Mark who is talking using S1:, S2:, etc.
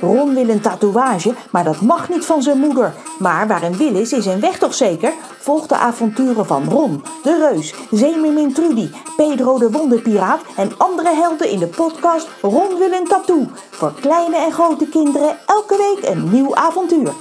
S1: Ron wil een tatoeage, maar dat mag niet van zijn moeder. Maar waarin een wil is, is een weg toch zeker? Volg de avonturen van Ron, de Reus, Zeemermin Trudy, Pedro de Wonderpiraat en andere helden in de podcast Ron wil een tattoo. Voor kleine en grote kinderen elke week een nieuw avontuur.